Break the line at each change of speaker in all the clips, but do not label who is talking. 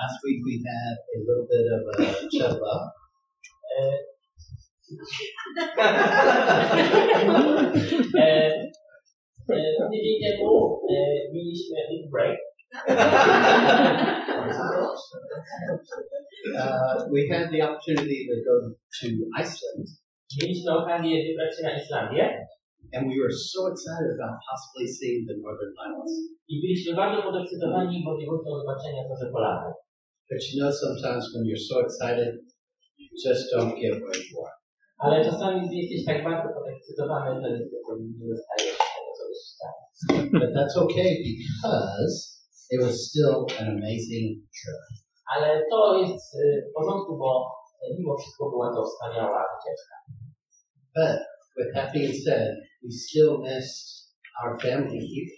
Last week we had a little bit of a chub up.
E, e, e, tydzień temu e, mieliśmy big break.
Uh, we had the opportunity to go to Iceland,
Mieliśmy okazję wybrać się na Islandię
and we were so excited about possibly seeing the Northern Lights.
i byliśmy bardzo podekscytowani możliwością zobaczenia Polarnej.
But you know, sometimes when you're so excited, you just don't get where you are.
Ale czasami, jesteś tak bardzo podekscytowany, to niestety nie dostajesz tego, co byś chciał.
But that's okay because it was still an amazing trip.
Ale to jest w porządku, bo mimo wszystko była to wspaniała wycieczka.
But with that being said, we still missed our family here.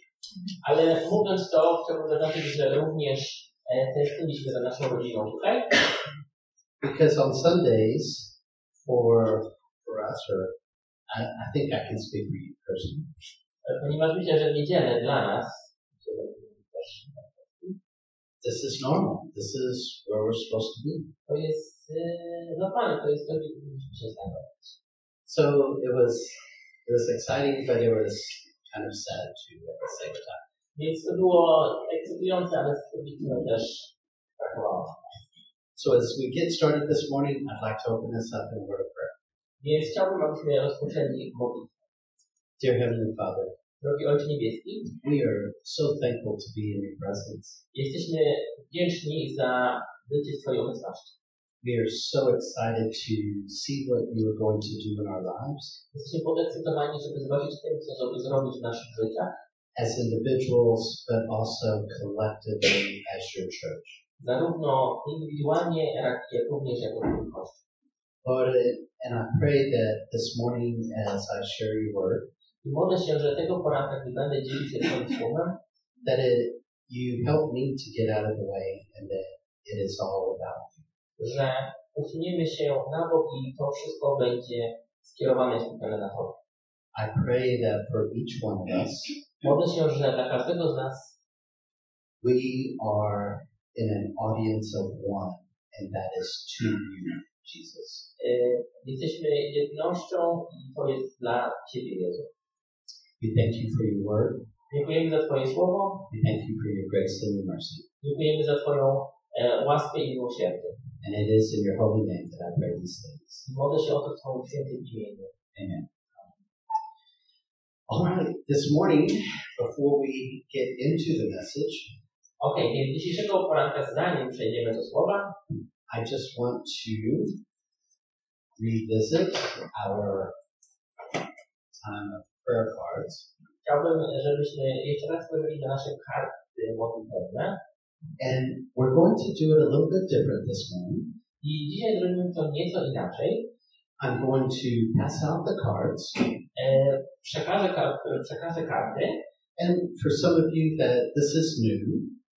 Ale mówiąc to, chciałbym zaznaczyć, że również e, tęskniliśmy za naszą rodziną tutaj,
Because on Sundays, for for us, or I, I think I can speak for you personally,
e, ponieważ myślę, że niedzielę dla nas
this is normal. This is where we're supposed to be.
to jest e, normalne, to jest to, gdzie powinniśmy się znajdować.
So it was it was exciting, but it was kind of sad too at the same time.
Więc to było ekscytujące, ale też brakowało.
So as we get started this morning, I'd like to open this up in a word of prayer.
Więc chciałbym, abyśmy rozpoczęli modlitwę.
Dear Heavenly Father,
Drogi Ojcze Niebieski,
we are so thankful to be in your presence.
jesteśmy wdzięczni za bycie w Twojej obecności.
We are so excited to see what you are going to do in our lives
Jesteśmy podekscytowani, żeby zobaczyć tym, co zrobić w naszych życiach,
as individuals, but also collectively as your church.
zarówno indywidualnie, jak jak również jako Kościół.
Lord, and I pray that this morning as I share your word,
I modlę się, że tego poranka, gdy będę dzielił się Twoim słowem,
that it, you help me to get out of the way and that it is all about.
Że usuniemy się na bok i to wszystko będzie skierowane skupione na Tobie.
I pray that for each one of us,
Modlę się, że dla każdego z nas
we are in an audience of one, and that is to you, Jesus.
y, jesteśmy jednością i to jest dla Ciebie, Jezu.
We thank you for your word.
Dziękujemy za Twoje słowo,
We thank you for your grace and your mercy.
dziękujemy za Twoją e, łaskę i miłosierdzie.
And it is in your holy name that I pray these things.
I modlę się o to w Twoim świętym imieniu.
Amen. All right, this morning, before we get into the message,
Ok, więc dzisiejszego poranka, zanim przejdziemy do słowa,
I just want to revisit our time of prayer cards.
chciałbym, żebyśmy jeszcze raz spojrzeli na nasze karty modlitewne.
And we're going to do it a little bit different this morning.
I dzisiaj zrobimy to nieco inaczej.
I'm going to pass out the cards.
E, przekażę, przekażę karty.
And for some of you that this is new,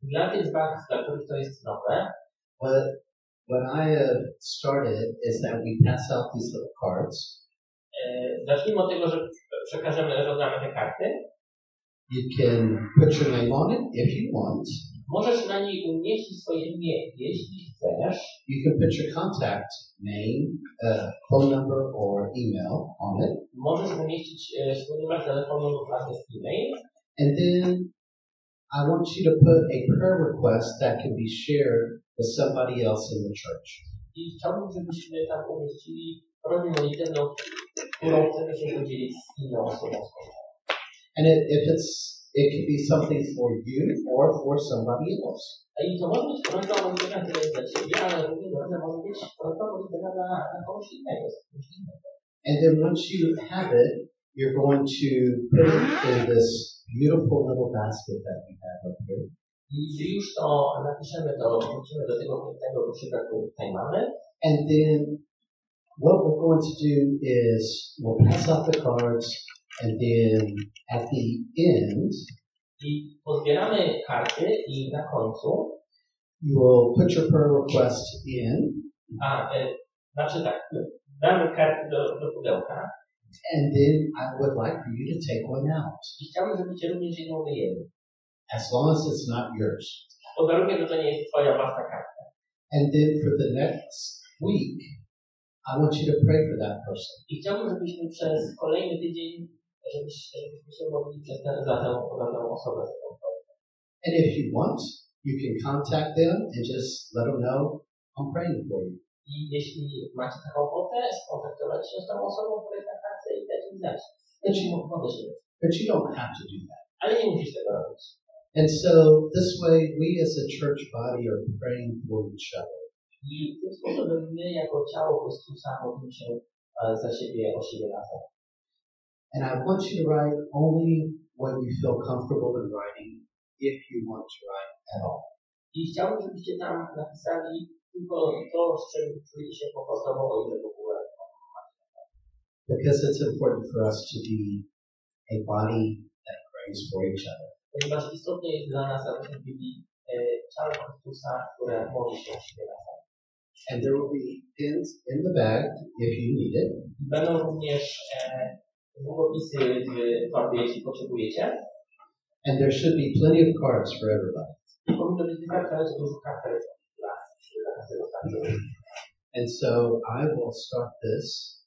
Dla tych z Was, dla których to jest nowe,
what what I have started is that we pass out these little cards.
e, zacznijmy od tego, że przekażemy, rozdamy te karty.
You can put your name on it if you want.
Możesz na niej umieścić swoje imię, jeśli chcesz.
You can put your contact name, uh, phone number, or email on it.
Możesz umieścić e, swój numer telefonu lub adres e-mail.
And then I want you to put a prayer request that can be shared with somebody else in the church.
I chciałbym, żebyśmy tam umieścili którą chcemy się podzielić z inną osobą.
And it, if it's, it could be something for you or for somebody else.
I to może być prośba modlitewna, która jest dla Ciebie, ale równie dobrze może być prośba modlitewna dla, dla kogoś innego. z kimś innym.
And then once you have it, you're going to put it in this beautiful little basket that we have up here.
I gdy już to napiszemy, to wrócimy do tego pięknego koszyka, który tutaj mamy.
And then what we're going to do is we'll pass out the cards and then at the end,
I pozbieramy karty i na końcu,
you will put your prayer request in
a e, znaczy tak, damy karty do, do pudełka
and then I would like for you to take one out.
i chciałbym, żebyście również jedną wyjęli.
as long as it's not yours.
Pod warunkiem, że to nie jest twoja własna karta.
And then for the next week, I want you to pray for that person.
I chciałbym, żebyśmy przez kolejny tydzień, żebyś, żebyśmy się modlili przez tę, za, tę, za tę osobę. Za tę osobę.
And if you want, you can contact them and just let them know I'm praying for you.
I jeśli macie taką ochotę, skontaktować się z tą osobą, na i dać im znać. Się
But you don't have to do that.
Ale nie musisz tego robić.
And so this way, we as a church body are praying for each other.
I tym sposobem my, jako ciało Chrystusa, modlimy się za siebie, o siebie razem.
And I want you to write only what you feel comfortable in writing, if you want to write at all.
I chciałbym, żebyście tam napisali tylko to, z czym czujecie się komfortowo, o ile w ogóle.
Because it's important for us to be a body that prays for each other.
Ponieważ istotne jest dla nas, abyśmy byli ciałem Chrystusa, które modli się razem.
And there will be pins in the bag if you need it.
Będą również
And there should be plenty of cards for everybody. And so I will start this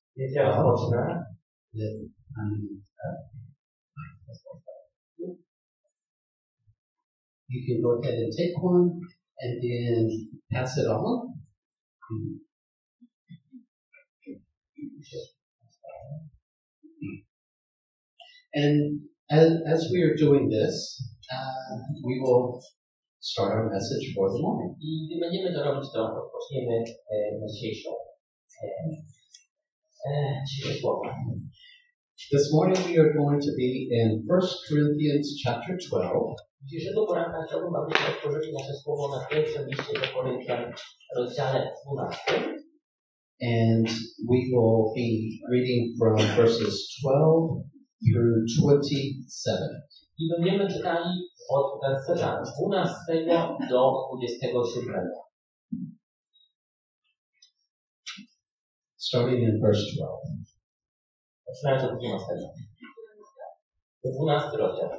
you can go ahead and take one and then pass it on. And as, as we are doing this, uh, we will start our message for the morning.
I gdy będziemy to robić, to rozpoczniemy e, dzisiejszą e, e, dzisiejsze słowa.
This morning we are going to be in 1 Corinthians chapter 12,
Dzisiejszego poranka chciałbym, abyśmy otworzyli nasze słowo na pierwszym liście do Koryntian, rozdziale 12.
and we will be reading from verses 12 through 27.
I będziemy czytali od werseta 12 do 27.
Starting in verse 12.
Zaczynając od 12. 12 rozdział.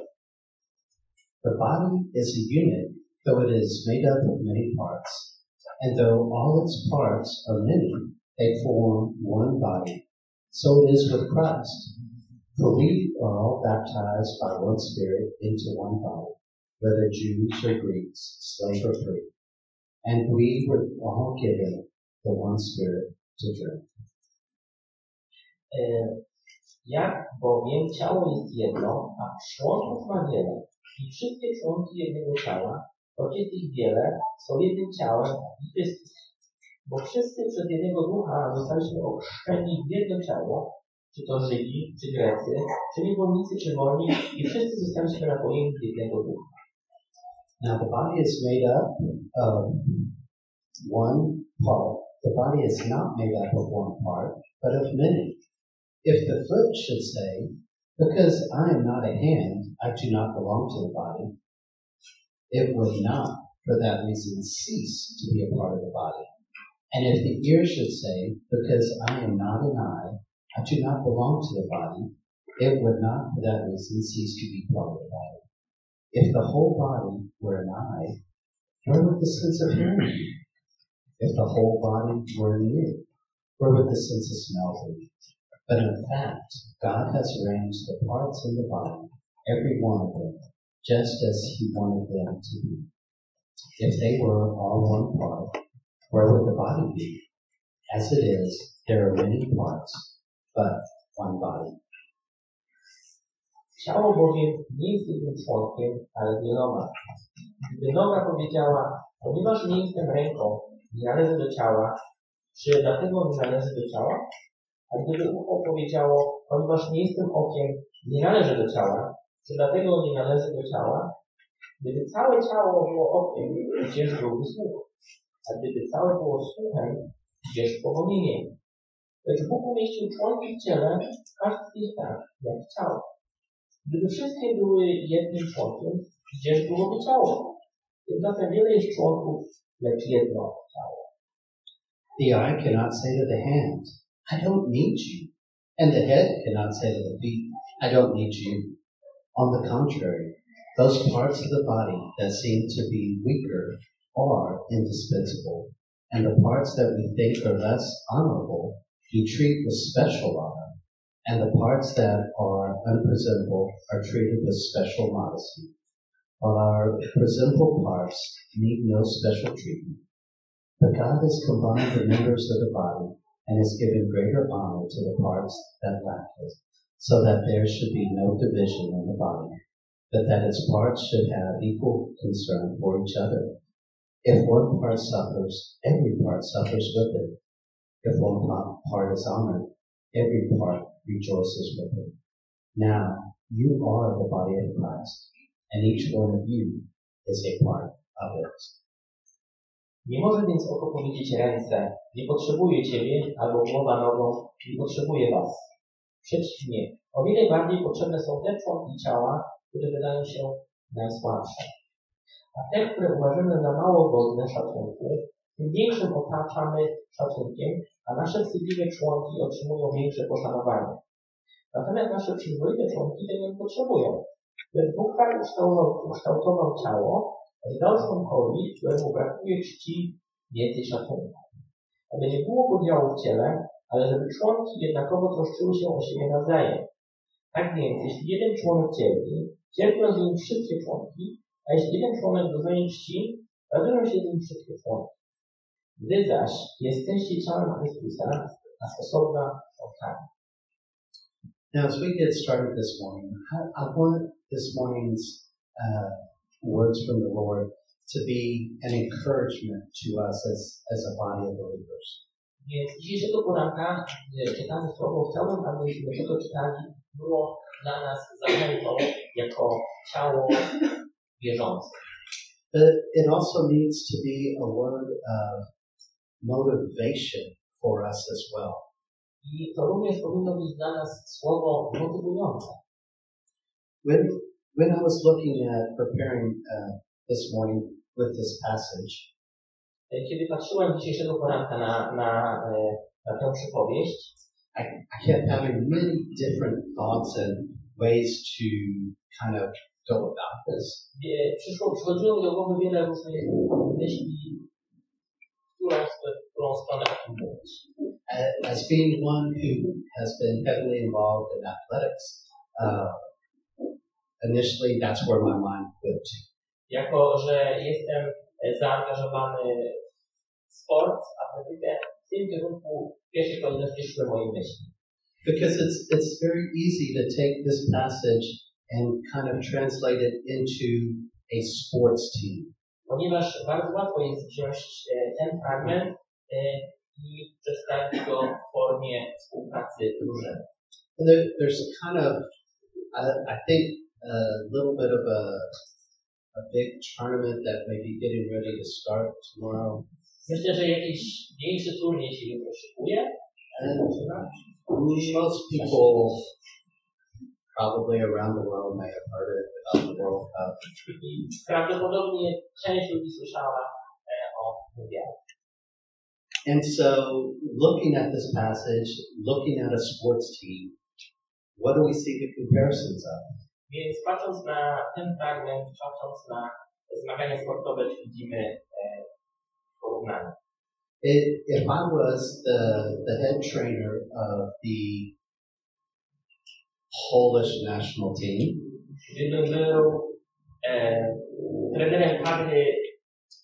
The body is a unit, though it is made up of many parts. And though all its parts are many, they form one body. So it is with Christ. For we are all baptized by one Spirit into one body, whether Jews or Greeks, slave or free. And we were all given the one Spirit to drink.
E, Jak bowiem ciało jest jedno, a członków ma wiele, i wszystkie członki jednego ciała, choć jest ich wiele, są jednym ciałem i Chrystus. Bo wszyscy przez jednego ducha zostaliśmy ochrzczeni w jedno ciało, czy to Żydzi, czy Grecy, czy niewolnicy, czy wolni, i wszyscy zostaliśmy napojeni jednego ducha.
Now the body is made up of one part. The body is not made up of one part, but of many. If the foot should say, Because I am not a hand, I do not belong to the body, it would not, for that reason, cease to be a part of the body. And if the ear should say, Because I am not an eye, I do not belong to the body, it would not, for that reason, cease to be part of the body. If the whole body were an eye, where would the sense of hearing be? If the whole body were an ear, where would the sense of smell be? But in fact, God has arranged the parts in the body, every one of them, just as He wanted them to be. If they were all one part, where would the body be? As it is, there are many parts, but one body.
Ciało bowiem nie jest jednym członkiem, ale wieloma. Gdyby noga powiedziała, ponieważ nie jestem ręką, nie należy do ciała, czy dlatego nie należy do ciała? A gdyby ucho powiedziało, ponieważ nie jestem okiem, nie należy do ciała, czy dlatego nie należy do ciała? Gdyby całe ciało było okiem, gdzież byłby słuch? A gdyby całe było słuchem, gdzież powonienie? Lecz Bóg umieścił członki w ciele, każdy z nich tak, jak ciało. Gdyby wszystkie były jednym członkiem, gdzież byłoby ciało? Tymczasem wiele jest członków, lecz jedno ciało.
The eye cannot say to the hand, I don't need you. And the head cannot say to the feet, I don't need you. On the contrary, Those parts of the body that seem to be weaker are indispensable, and the parts that we think are less honorable we treat the special honor, and the parts that are unpresentable are treated with special modesty, while our presentable parts need no special treatment. But God has combined the members of the body and has given greater honor to the parts that lack it, so that there should be no division in the body, but that its parts should have equal concern for each other. If one part suffers, every part suffers with it. If one part is honored, every part rejoices with it. Now, you are the body of Christ, and each one of you is a part of it.
Nie może więc oko powiedzieć ręce, nie potrzebuję Ciebie, albo głowa nogą, nie potrzebuję Was. Przeciwnie, o wiele bardziej potrzebne są te członki ciała, które wydają się najsłabsze. A te, które uważamy za mało godne szacunku, tym większym otaczamy szacunkiem, a nasze wstydliwe członki otrzymują większe poszanowanie. Natomiast nasze przyzwoite członki tego nie potrzebują. Lecz Bóg tak ukształtował, ukształtował ciało, że dał członkowi, któremu brakuje czci, więcej szacunku. Aby nie było podziału w ciele, ale żeby członki jednakowo troszczyły się o siebie nawzajem. Tak więc, jeśli jeden członek cierpi, cierpią z nim wszystkie członki, a jeśli jeden członek doznaje czci, radują się z nim wszystkie członki. Wy zaś jesteście ciałem Chrystusa, a osobna członkami.
Now, as we get started this morning, I, I want this morning's uh, words from the Lord to be an encouragement to us as, as a body of believers.
Więc dzisiejszego poranka, czytamy słowo, chciałbym, abyśmy tego czytali, było dla nas zachętą jako ciało wierzące.
But it also needs to be a word of motivation for us as well.
I to również powinno być dla nas słowo motywujące.
When, when I was looking at preparing uh, this morning with this passage,
Kiedy patrzyłem dzisiejszego poranka na, na, na tę przypowieść,
I, I kept having many different thoughts and ways to kind of go about this.
przyszło, przychodziło mi do głowy wiele różnych myśli, w którą, w którą stronę o tym
As being one who has been heavily involved in athletics, uh, initially that's where my mind went to.
Jako, że jestem zaangażowany w sport, atletykę, w tym kierunku w pierwszej kolejności szły moje myśli.
Because it's, it's very easy to take this passage and kind of translate it into a sports team.
Ponieważ bardzo łatwo jest wziąć e, ten fragment e, i przedstawić go w formie współpracy drużyny.
And there, there's a kind of, I, I think, a little bit of a, a big tournament that may be getting ready to start tomorrow.
Myślę, że jakiś większy turniej się jutro szykuje.
And most people probably around the world may have heard it about the World Cup.
Prawdopodobnie część ludzi słyszała o mundialu.
And so, looking at this passage, looking at a sports team, what do we see the comparisons of?
Więc patrząc na ten fragment, patrząc na zmagania sportowe, widzimy e, porównanie.
If I was the, the head trainer of the Polish national team,
Gdybym był e, trenerem kadry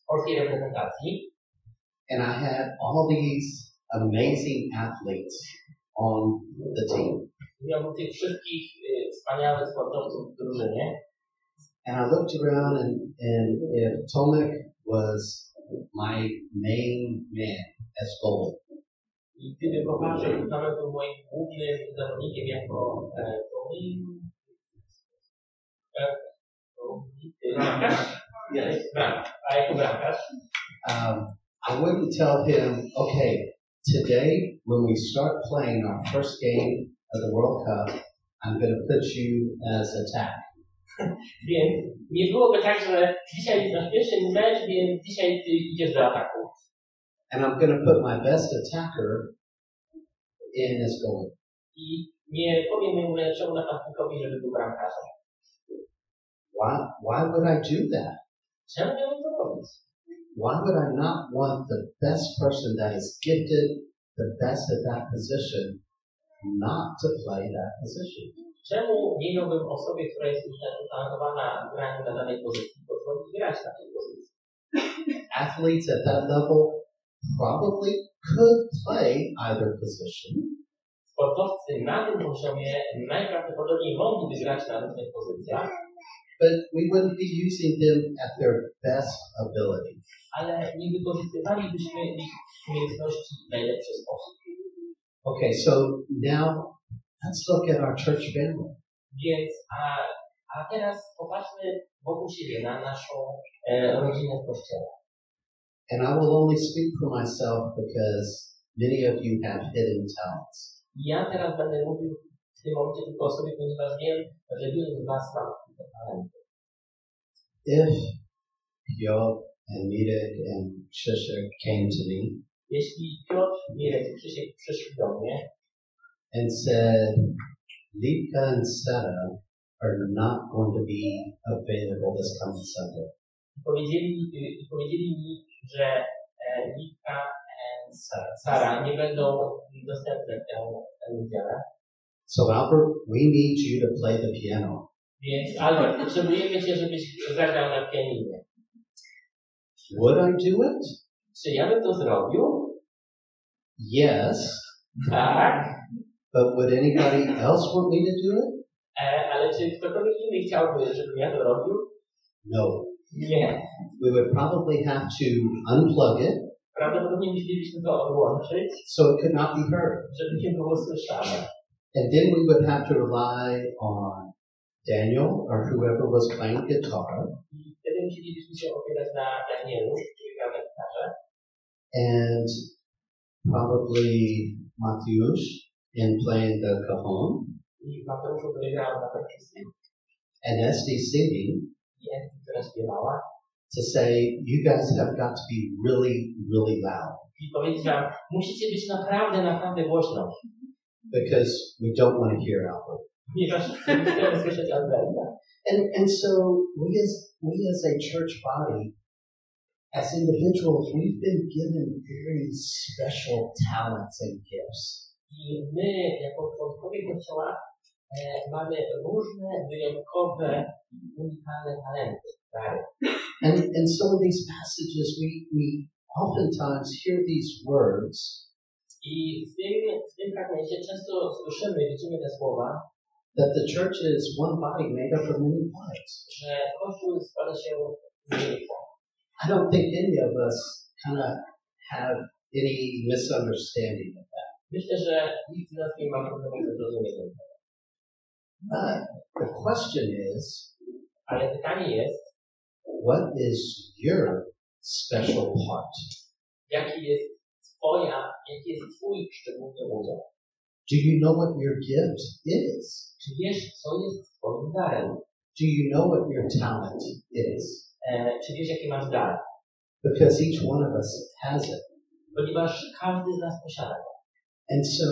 polskiej reprezentacji.
And I had all these amazing athletes on the team,
miałbym tych wszystkich e, wspaniałych sportowców w drużynie.
And I looked around, and, and if Tomek was my main man as goalie,
i gdybym popatrzył, to był moim głównym zawodnikiem jako goalie, bramkarz,
yes,
a jako bramkarz
um, I wouldn't tell him, okay, today when we start playing our first game of the World Cup, I'm going to put you as attack.
Więc nie byłoby tak, że dzisiaj jest nasz pierwszy mecz, więc dzisiaj ty idziesz do ataku.
And I'm going to put my best attacker in as goalie.
I nie powiem mojemu najlepszemu napastnikowi, żeby był bramkarzem.
Why, why would I do that?
Czemu miałbym to robić?
Why would I not want the best person that is gifted, the best at that position, not to play that position?
Czemu nie miałbym osobie, która jest utalentowana graniu na danej pozycji, pozwolić grać na tej pozycji?
Athletes at that level probably could play either position,
Sportowcy na tym poziomie najprawdopodobniej mogliby grać na różnych pozycjach,
but we wouldn't be using them at their best ability.
ale nie wykorzystywalibyśmy ich umiejętności w najlepszy sposób.
Okay, so now let's look at our church family.
Więc, a, a teraz popatrzmy wokół siebie na naszą e, rodzinę w kościele.
And I will only speak for myself because many of you have hidden talents.
I ja teraz będę mówił w tym momencie tylko o sobie, ponieważ wiem, że wielu z Was ma takie talenty.
If Job and Mirek and Krzysiek came to me
Jeśli Piotr, Mirek i Krzysiek przyszli do mnie
and said, Lika and Sarah are not going to be available this coming Sunday.
I powiedzieli, i powiedzieli mi, że e, Lika i Sara nie będą dostępne tę tę niedzielę,
So Albert, we need you to play the piano.
więc Albert, potrzebujemy Cię, żebyś zagrał na pianinie.
Would I do it?
Czy ja bym to zrobił?
Yes.
Tak.
But would anybody else want me to do it?
E, ale czy ktokolwiek inny chciałby, żebym ja to robił?
No.
Nie.
We would probably have to unplug it.
Prawdopodobnie musielibyśmy to odłączyć,
so it could not be heard.
żeby nie było słyszane.
And then we would have to rely on Daniel or whoever was playing guitar.
I wtedy musielibyśmy się opierać na Danielu, który gra na gitarze,
and probably Mateusz in playing the cajon.
I Mateuszu, który grał na perkusji,
and Esty singing
i Esti, która śpiewała,
to say, you guys have got to be really, really loud
i powiedzieć musicie być naprawdę, naprawdę głośno,
because we don't want to hear Albert.
ponieważ nie chcemy słyszeć Alberta.
And, and so we as, we as a church body, as individuals, we've been given very special talents and gifts.
I my, jako członkowie Kościoła, Eh, mamy różne, wyjątkowe, unikalne talenty.
And, and so in these passages, we, we oftentimes hear these words,
I w tym, w tym fragmencie często słyszymy, widzimy te słowa,
that the church is one body made up of many parts.
że Kościół składa się z.
I don't think any of us kind of have any misunderstanding of that.
Myślę, że nikt z nas nie ma problemu ze zrozumieniem tego.
But the question is,
Ale pytanie jest,
what is your special part?
jaki jest twoja, jaki jest twój szczególny udział?
Do you know what your gift is?
Czy wiesz, co jest twoim darem?
Do you know what your talent is?
E, czy wiesz, jaki masz dar?
Because each one of us has it.
Ponieważ każdy z nas posiada go.
And so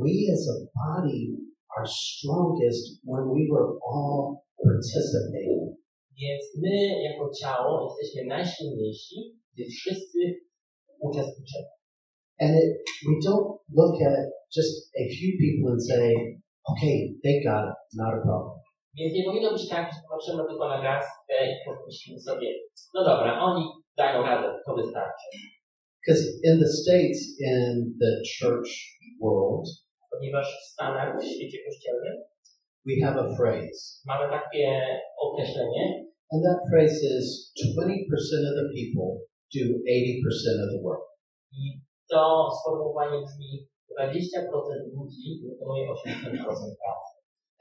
we as a body are strongest when we were all participating.
Więc my, jako ciało, jesteśmy najsilniejsi, gdy wszyscy uczestniczymy.
And it, we don't look at just a few people and say, okay, they got it, not a problem.
Więc nie powinno być tak, że patrzymy tylko na garstkę i pomyślimy sobie, no dobra, oni dają radę, to wystarczy.
Because in the States, in the church world,
Ponieważ w Stanach, w świecie kościelnym,
we have a phrase.
mamy takie określenie,
And that phrase is 20% of the people do 80% of the work.
i to sformułowanie brzmi 20% ludzi wykonuje 80% pracy.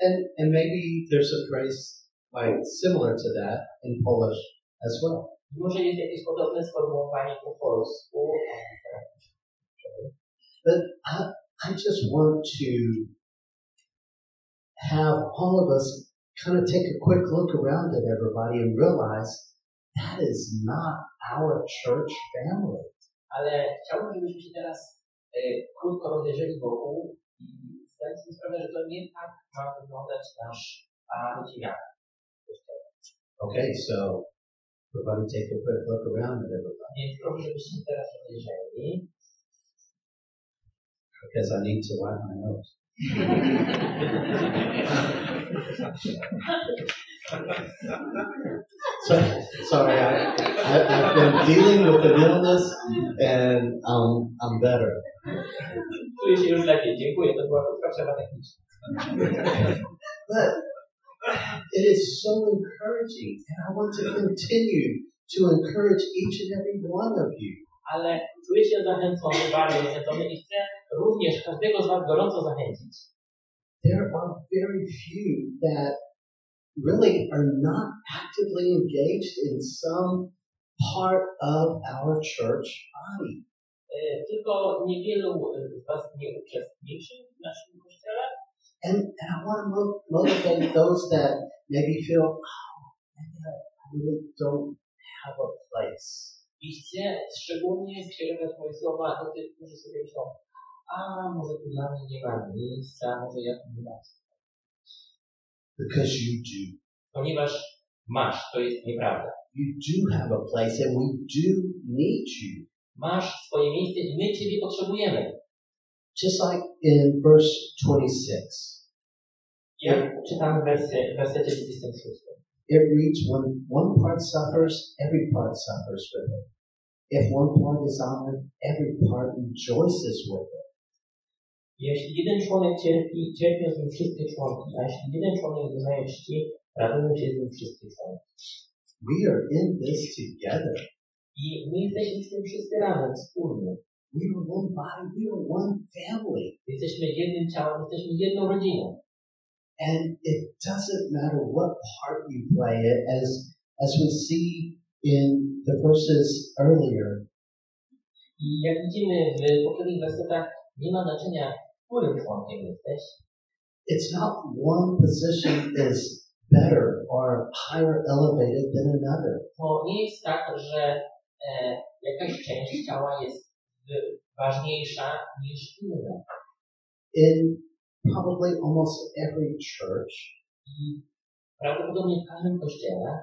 And, and maybe there's a phrase like similar to that in Polish as well.
Może jest jakieś podobne sformułowanie po polsku,
But I, just want to have all of us kind of take a quick look around at everybody and realize that is not our church family.
ale chciałbym, żebyśmy się teraz e, krótko rozejrzeli wokół i zdali sobie sprawę, że to nie tak ma wyglądać nasz
Okay, so everybody take a quick look around at everybody
Więc proszę, żebyście teraz rozejrzeli.
Because I need to wipe my nose. So, sorry, I, I, I've been dealing with the illness and um, I'm better.
Czuję się już lepiej. Dziękuję. To była krótka przerwa techniczna.
But it is so encouraging, and I want to continue to encourage each and every one of you.
Ale czuję się zachęcony, bardzo zachęcony i chcę również każdego z Was gorąco zachęcić.
There are very few that really are not actively engaged in some part of our church body.
Tylko niewielu z Was nie uczestniczy w naszym kościele.
And, and I want to motivate those that maybe feel, oh, I really don't have a place.
I chcę szczególnie skierować moje słowa do tych, którzy sobie myślą, a może tu dla mnie nie ma miejsca, może ja tu nie mam.
Because you do.
Ponieważ masz, to jest nieprawda.
You do have a place and we do need you.
Masz swoje miejsce i my Ciebie potrzebujemy.
Just like in verse 26,
Jak czytamy wersy, w wersecie 26.
it reads, when one part suffers, every part suffers with it. If one part is honored, every part rejoices with it.
Jeśli jeden członek cierpi, cierpią z nim wszystkie członki, a jeśli jeden członek doznaje czci, radują się z nim wszystkie członki.
We are in this together.
I my jesteśmy w tym wszyscy razem, wspólnie.
We are one body. We are one family.
Jesteśmy jednym ciałem, jesteśmy jedną rodziną.
And it doesn't matter what part you play it, as as we see in the verses earlier,
I jak widzimy w poprzednich wersetach, nie ma znaczenia, którym członkiem jesteś.
it's not one position is better or higher elevated than another.
To nie jest tak, że e, jakaś część ciała jest ważniejsza niż inna.
In probably almost every church,
I prawdopodobnie w każdym kościele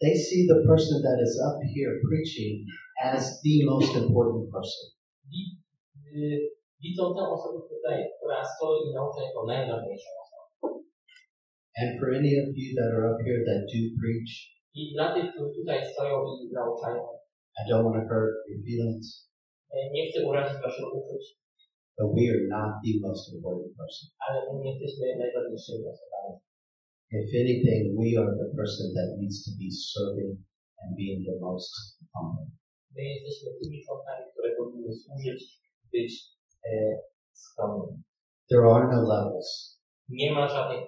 they see the person that is up here preaching as the most important person.
y, widzą tę osobę tutaj, która stoi i naucza jako najważniejszą osobę.
And for any of you that are up here that do preach,
I dla tych, którzy tutaj stoją i nauczają,
I don't want to hurt your feelings,
e, nie chcę urazić waszych uczuć,
but we are not the most important person.
ale my nie jesteśmy najważniejszymi osobami.
If anything, we are the person that needs to be serving and being the most humble.
My jesteśmy tymi członkami, które powinny służyć, być
There are no levels.
Nie ma żadnych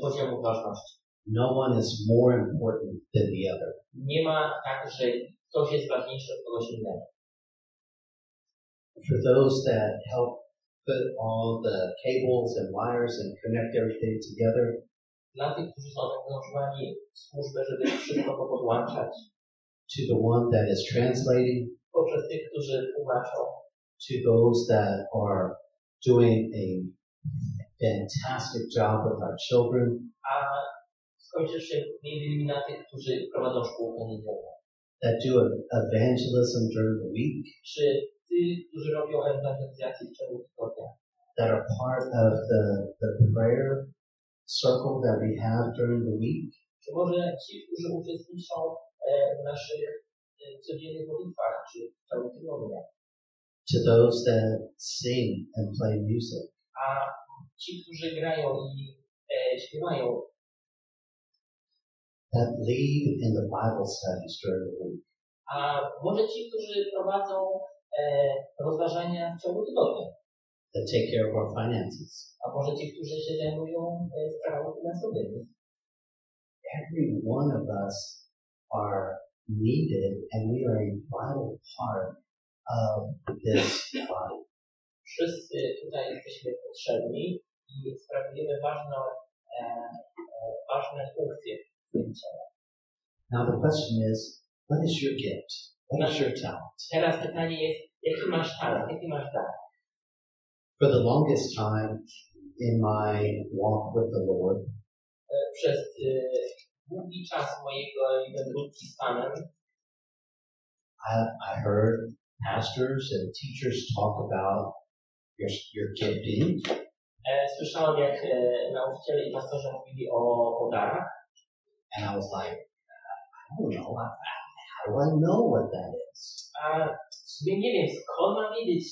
poziomów ważności.
No one is more important than the other.
Nie ma tak, że ktoś jest ważniejszy od kogoś innego.
For those that help put all the cables and wires and connect everything together,
Dla tych, którzy są zaangażowani w służbę, żeby wszystko to podłączać,
to the one that is translating,
poprzez tych, którzy tłumaczą,
to those that are doing a fantastic job with our children,
a skończywszy między innymi na tych, którzy prowadzą szkółkę niedzielną.
that do evangelism during the week,
Czy ty, którzy robią ewangelizację w ciągu tygodnia,
that are part of the, the prayer circle that we have during the week, to those that sing and play music,
a ci, którzy grają i e, śpiewają,
that lead in the Bible studies during the week,
a może ci, którzy prowadzą e, rozważania w ciągu tygodnia,
that take care of our finances.
a może ci, którzy się zajmują e, sprawami finansowymi.
Every one of us are needed and we are a vital part Um, body.
Wszyscy tutaj jesteśmy potrzebni i sprawujemy ważne, e, e, ważne funkcje w tym ciele.
Now the question is, what is your gift? What is your talent?
Teraz pytanie jest, jaki masz talent, jaki masz dar?
For the longest time in my walk with the Lord,
Przez e, długi czas mojego wędrówki z Panem
I, I heard pastors and teachers talk about your, your gifting.
słyszałem, jak nauczyciele i pastorzy mówili o, o darach
And I was like, I don't know. How do I know what that is?
a w sumie nie wiem, skąd mam wiedzieć.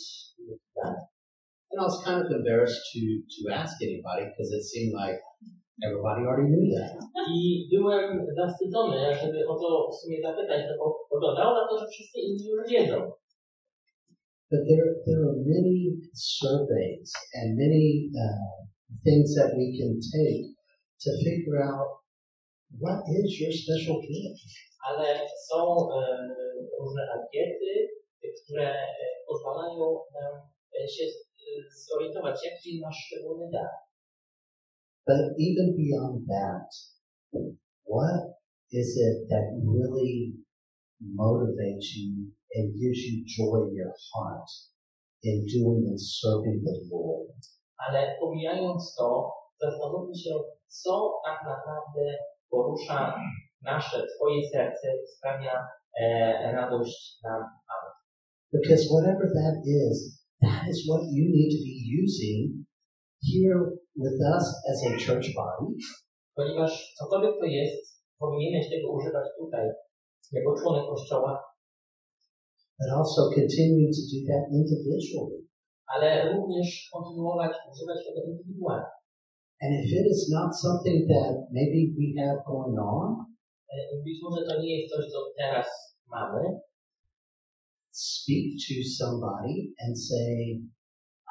And I was kind of embarrassed to, to ask anybody because it seemed like everybody already knew that.
I byłem zawstydzony, żeby o to w sumie zapytać, bo wyglądało na to, że wszyscy inni już wiedzą.
But there, there are many surveys and many uh, things that we can take to figure out what is your special gift.
ale są e, różne ankiety, które pozwalają nam się zorientować, jaki masz szczególny dar.
But even beyond that, what is it that really motivates you and gives you joy in your heart in doing and serving the Lord?
Ale pomijając to, zastanówmy się, co tak naprawdę porusza nasze, Twoje serce i sprawia e, radość nam.
Because whatever that is, that is what you need to be using here with us as a church body
Ponieważ cokolwiek to jest, powinieneś tego używać tutaj, jako członek Kościoła,
but also continuing to do that individually.
ale również kontynuować używać tego indywidualnie.
And if it is not something that maybe we have going on,
E, Być może to nie jest coś, co teraz mamy,
speak to somebody and say,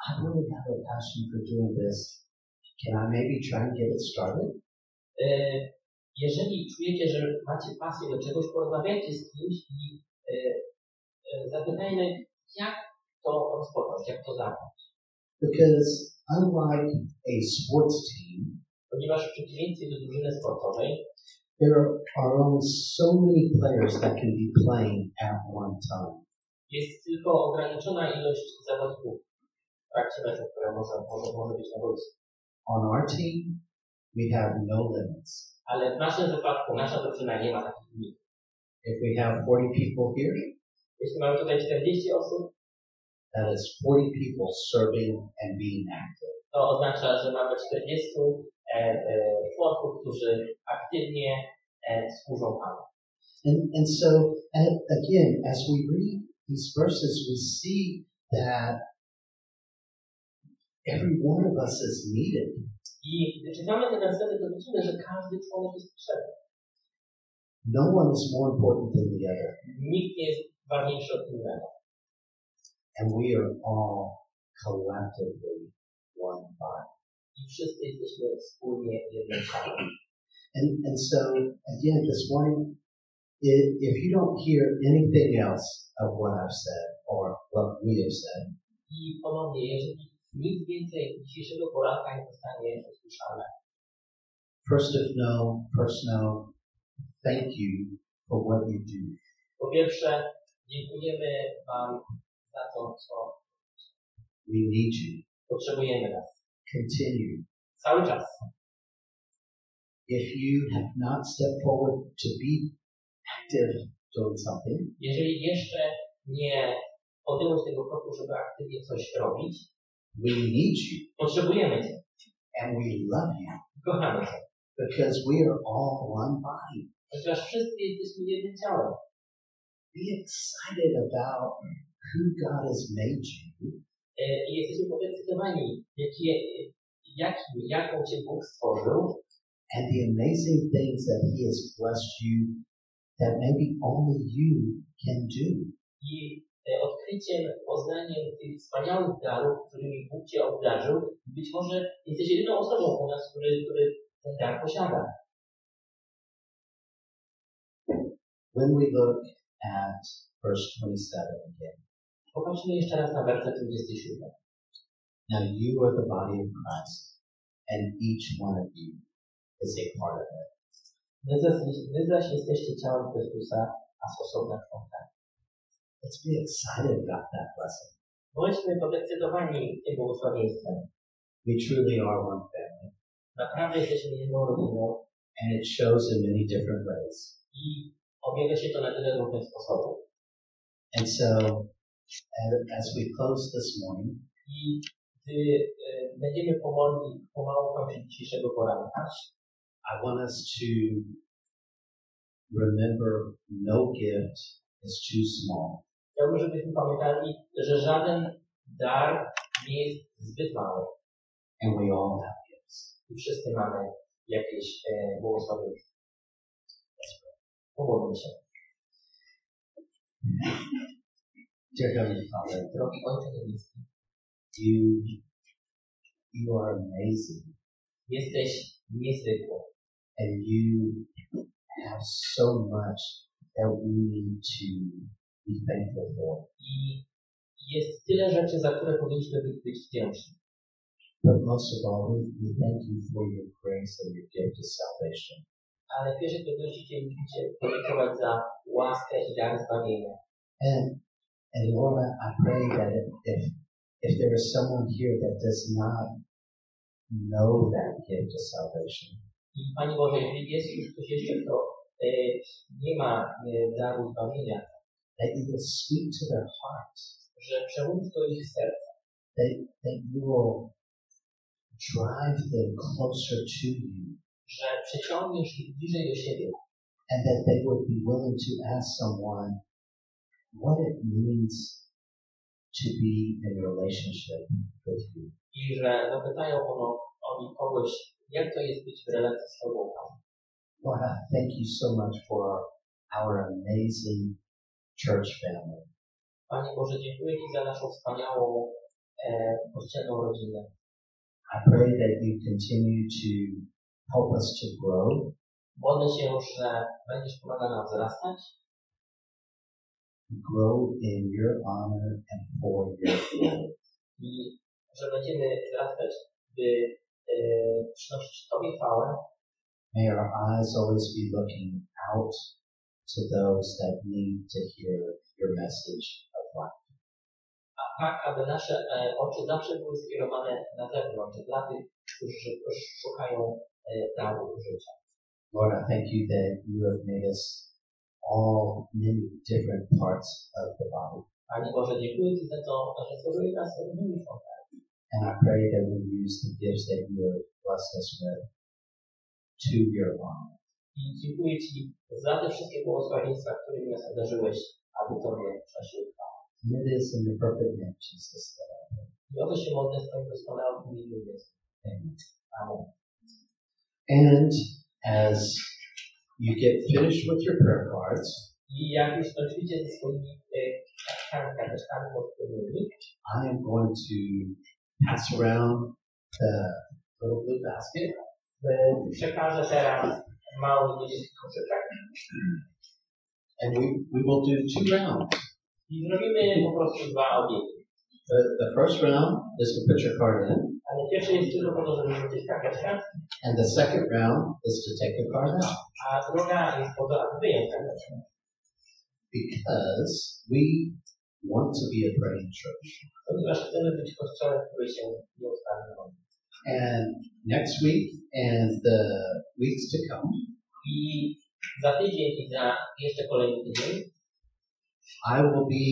I really have a passion for doing this. Can I maybe try and get it started?
E, Jeżeli czujecie, że macie pasję do czegoś, porozmawiajcie z kimś i zapytajmy, jak to rozpocząć, jak to zacząć.
Because unlike a sports team,
Ponieważ w przeciwieństwie do drużyny sportowej,
there are only so many players that can be playing at one time.
jest tylko ograniczona ilość zawodników w trakcie meczu, która może, może, może być na boisku.
On our team, we have no limits.
Ale w naszym wypadku nasza drużyna nie ma takich limitów.
If we have 40 people here,
Jeśli mamy tutaj 40 osób,
that is 40 people serving and being active.
to oznacza, że mamy 40 e, e, członków, którzy aktywnie e, służą Panu.
And, and so, and again, as we read these verses, we see that every one of us is needed.
I gdy czytamy te wersety, to widzimy, że każdy członek jest potrzebny.
No one is more important than the other.
Nikt nie jest ważniejszy od innego.
And we are all collectively one body.
I wszyscy jesteśmy wspólnie jednym ciałem.
And, and so, again, this morning, if, if you don't hear anything else of what I've said or what we have said,
I ponownie, jeżeli nic więcej dzisiejszego poranka nie
first of no, first no, thank you for what you do.
po pierwsze, dziękujemy Wam za to, co
We need you.
potrzebujemy nas.
Continue.
Cały czas.
If you have not stepped forward to be active doing something,
Jeżeli jeszcze nie podjąłeś tego kroku, żeby aktywnie coś robić,
we need you
potrzebujemy Cię.
and we love you
Kochamy Cię.
because we are all one body.
Ponieważ wszyscy jesteśmy jednym ciałem.
Be excited about who God has made you
E, I jesteśmy podekscytowani, jakie, jakim, jaką Cię Bóg stworzył
and the amazing things that He has blessed you that maybe only you can do.
i e, odkryciem, poznaniem tych wspaniałych darów, którymi Bóg Cię obdarzył. Być może jesteś jedyną osobą u nas, który, który ten dar posiada.
When we look at verse 27 again,
Popatrzmy jeszcze raz na werset 27.
now you are the body of Christ, and each one of you is a part of it.
Wy zaś, wy zaś jesteście ciałem Chrystusa, a z osobna członkami.
Let's be excited about that blessing.
Bądźmy podekscytowani tym błogosławieństwem.
We truly are one family.
Naprawdę jesteśmy jedną rodziną
And it shows in many different ways.
I objawia się to na tyle różnych sposobów.
And so, as, as we close this morning,
I gdy e, będziemy powoli, pomału kończyć dzisiejszego poranka,
I want us to remember no gift is too small.
chciałbym, żebyśmy pamiętali, że żaden dar nie jest zbyt mały.
And we all have gifts.
I wszyscy mamy jakieś e, błogosławieństwo. Pomódlmy się.
Dear Father,
Drogi Ojcze Niebieski,
you, you are amazing.
jesteś niezwykły.
and you have so much that we need to be thankful for.
I jest tyle rzeczy, za które powinniśmy być, być wdzięczni.
But most of all, we thank you for your grace and your gift of salvation.
Ale w pierwszej kolejności Cię podziękować za łaskę i dar zbawienia.
And and Lord, I pray that if, if if there is someone here that does not know that gift of salvation,
I Panie Boże, jeżeli jest już ktoś jeszcze, kto e, nie ma e, daru zbawienia,
that you will speak to their hearts,
że przemówisz do ich serca,
that that you will drive them closer to you,
że przyciągniesz ich bliżej do siebie
and that they would be willing to ask someone what it means to be in a relationship with you.
i że zapytają ono, oni kogoś, jak to jest być w relacji z Tobą.
Lord, I thank you so much for our amazing church family.
Panie Boże, dziękuję Ci za naszą wspaniałą e, kościelną rodzinę.
I pray that you continue to help us to grow,
Modlę się, że będziesz pomagał nam wzrastać,
grow in your honor and for your glory.
i że będziemy wzrastać, by e, przynosić Tobie chwałę,
May our eyes always be looking out to those that need to hear your message of life.
a tak, aby nasze e, oczy zawsze były skierowane na zewnątrz, dla tych, którzy szukają e, życia.
Lord, I thank you that you have made us all many different parts of the body.
Panie Boże, dziękuję Ci za to, że stworzyłeś nas różnymi członkami.
And I pray that we use the gifts that you have blessed us with to your honor.
I dziękuję Ci za te wszystkie błogosławieństwa, którymi nas obdarzyłeś, aby Tobie.
And it is in the perfect name Jesus that I pray.
I o to się modlę w Twoim doskonałym imieniu Jezu.
Amen.
Amen.
And as you get finished with your prayer cards,
I jak już skończycie ze swoimi kartkami, karteczkami podstawowymi,
I am going to pass around the little blue basket.
przekażę teraz mały niebieski koszyczek
And we, we will do two rounds.
i zrobimy po prostu dwa obiegi.
The, the first round is to put your card in,
Ale pierwszy jest tylko po to, żeby rzucić karteczkę,
and the second round is to take a card out.
a druga jest po to, aby.
Because we want to be a praying church.
Ponieważ chcemy być kościołem, który się nieustannie modli.
And next week and the weeks to come,
I za tydzień i za jeszcze kolejny tydzień
I will be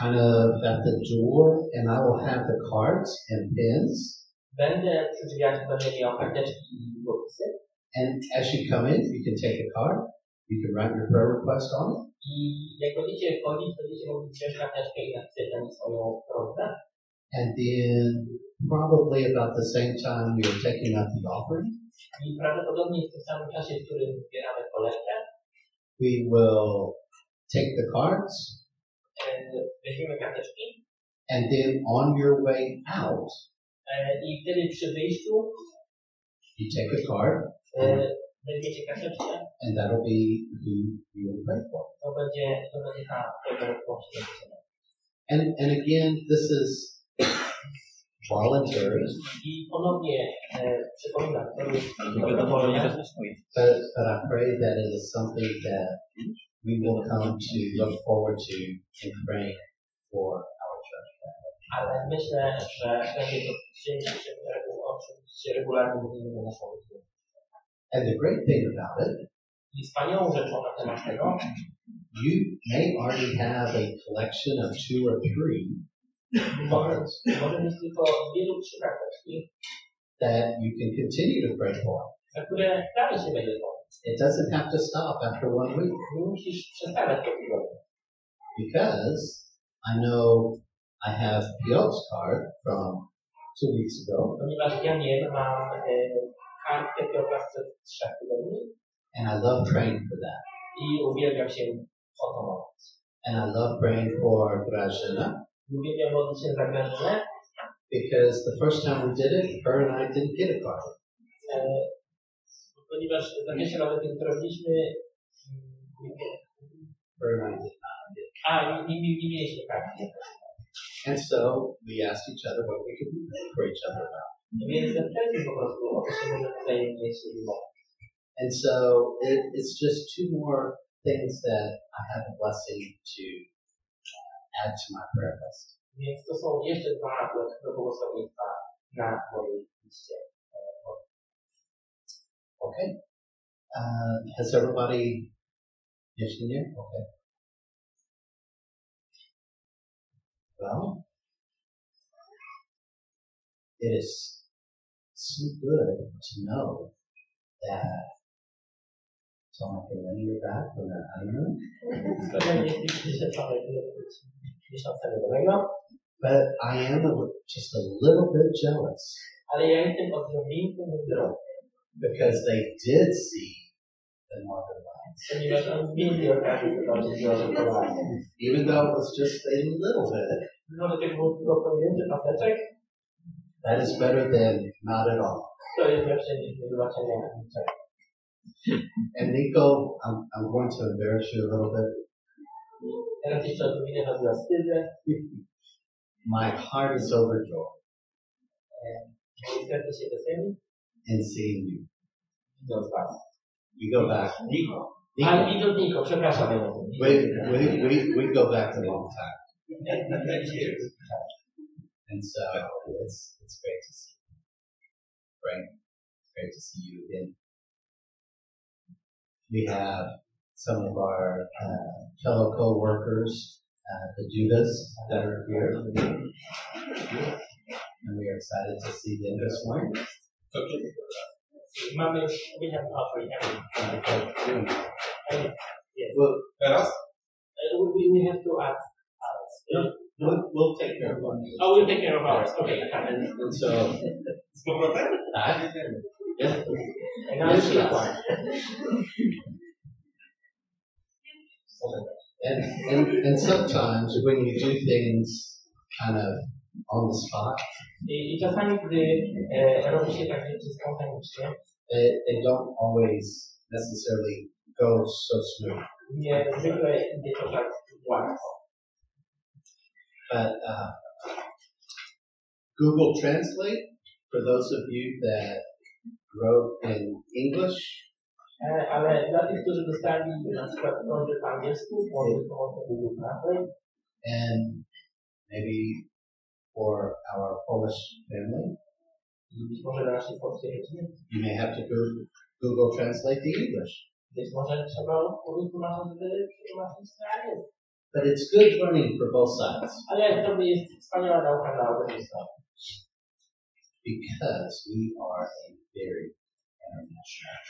kind of at the door and I will have the cards and pins.
Będę przy drzwiach, będę karteczki i.
And as you come in, you can take a card. You can write your prayer request on it.
I jak będziecie wchodzić, będziecie mogli wziąć karteczkę i napisać na niej swoją prośbę.
And then probably about the same time you're taking out the offering,
I prawdopodobnie w tym samym czasie, w którym zbieramy
we will take the cards
e, weźmiemy karteczki
and then on your way out,
e, Eh, i wtedy przy wyjściu
you take a card
e, weźmiecie karteczkę,
and that'll be who you will pray for.
to będzie, to będzie ta prośba poświęcenia.
And, and again, this is voluntary,
I ponownie przypominam, to jest
Dobrowolnie
dobrowolne,
bezwzględnie.
but, but I pray that it is something that we will come to look forward to in praying for our church family.
Ale myślę, że będzie to o czym regularnie mówimy na naszą.
And the great thing about it,
I wspaniałą rzeczą na temat tego,
you may already have a collection of two or three
może, może mieć tylko dwie lub trzy karteczki,
that you can continue to pray for.
za które dalej się będzie modlić.
It doesn't have to stop after one week
Nie musisz przestawać po tygodniu.
because I know I have Piotr's card from two weeks ago,
Ponieważ ja nie mam e, kartkę Piotra sprzed trzech tygodni
and I love praying for that.
i uwielbiam się o to modlić.
And I love praying for Grażyna
Uwielbiam modlić się za Grażynę,
because the first time we did it, her and I didn't get a card.
e, ponieważ za pierwszym razem, kiedy robiliśmy, mm,
Her and I did not get
a, nie, nie, nie, nie mieliśmy kartki.
And so we asked each other what we could be pray for each other about.
Więc wtedy po prostu o to się może wzajemnie się modlić.
And so it, it's just two more things that I have a blessing to uh, add to my prayer list.
Więc to są jeszcze dwa dodatkowe błogosławieństwa na mojej liście.
Okay. Uh, has everybody in here? Okay. Well, it is so good to know that Tom and Lenny are back from their honeymoon. But I am a, just a little bit jealous because they did see the
Zorze Polarne.
Even though it was just a little bit,
Mimo, że tego było tylko pojedynczy paseczek,
that is better than not at all.
to jest lepsze niż nie zobaczenia niczego.
And Nico, I'm, I'm going to embarrass you a little bit.
Teraz jeszcze odrobinę was zawstydzę,
My heart is overjoyed
moje serce się weseli,
in seeing you.
widząc was.
We go back. Nico.
Ale
Nico.
widząc Niko, przepraszam. ja
We, we, we, we go back a long time. And so it's, it's great to see you. Frank, it's great to see you again. We have some of our uh, fellow co-workers, uh, the Judas, that are here. And we are excited to see them this morning.
Mamy już, we have an offering every Yes.
Well,
Teraz?
Uh, we, we have to ask.
We'll, we'll take care of one.
Oh, we'll take care of ours. Okay.
And, and so,
Z powrotem?
uh, yeah,
And now.
And, and, and sometimes when you do things kind of on the spot,
I, I czasami, gdy e, robi się tak rzeczy spontanicznie,
they, they don't always necessarily go so smooth.
nie zwykle idzie to tak łatwo.
But uh, Google Translate, for those of you that wrote in English,
ale dla tych, którzy dostali na przykład po angielsku, może pomocą Google Translate,
and maybe for our Polish family,
być może dla naszej polskiej rodziny,
you may have to go Google Translate the English.
być może trzeba wytłumaczyć, żeby przetłumaczyć na angielski.
But it's good learning for both sides
Ale to jest wspaniała nauka dla obydwu stron.
because we are a very international church.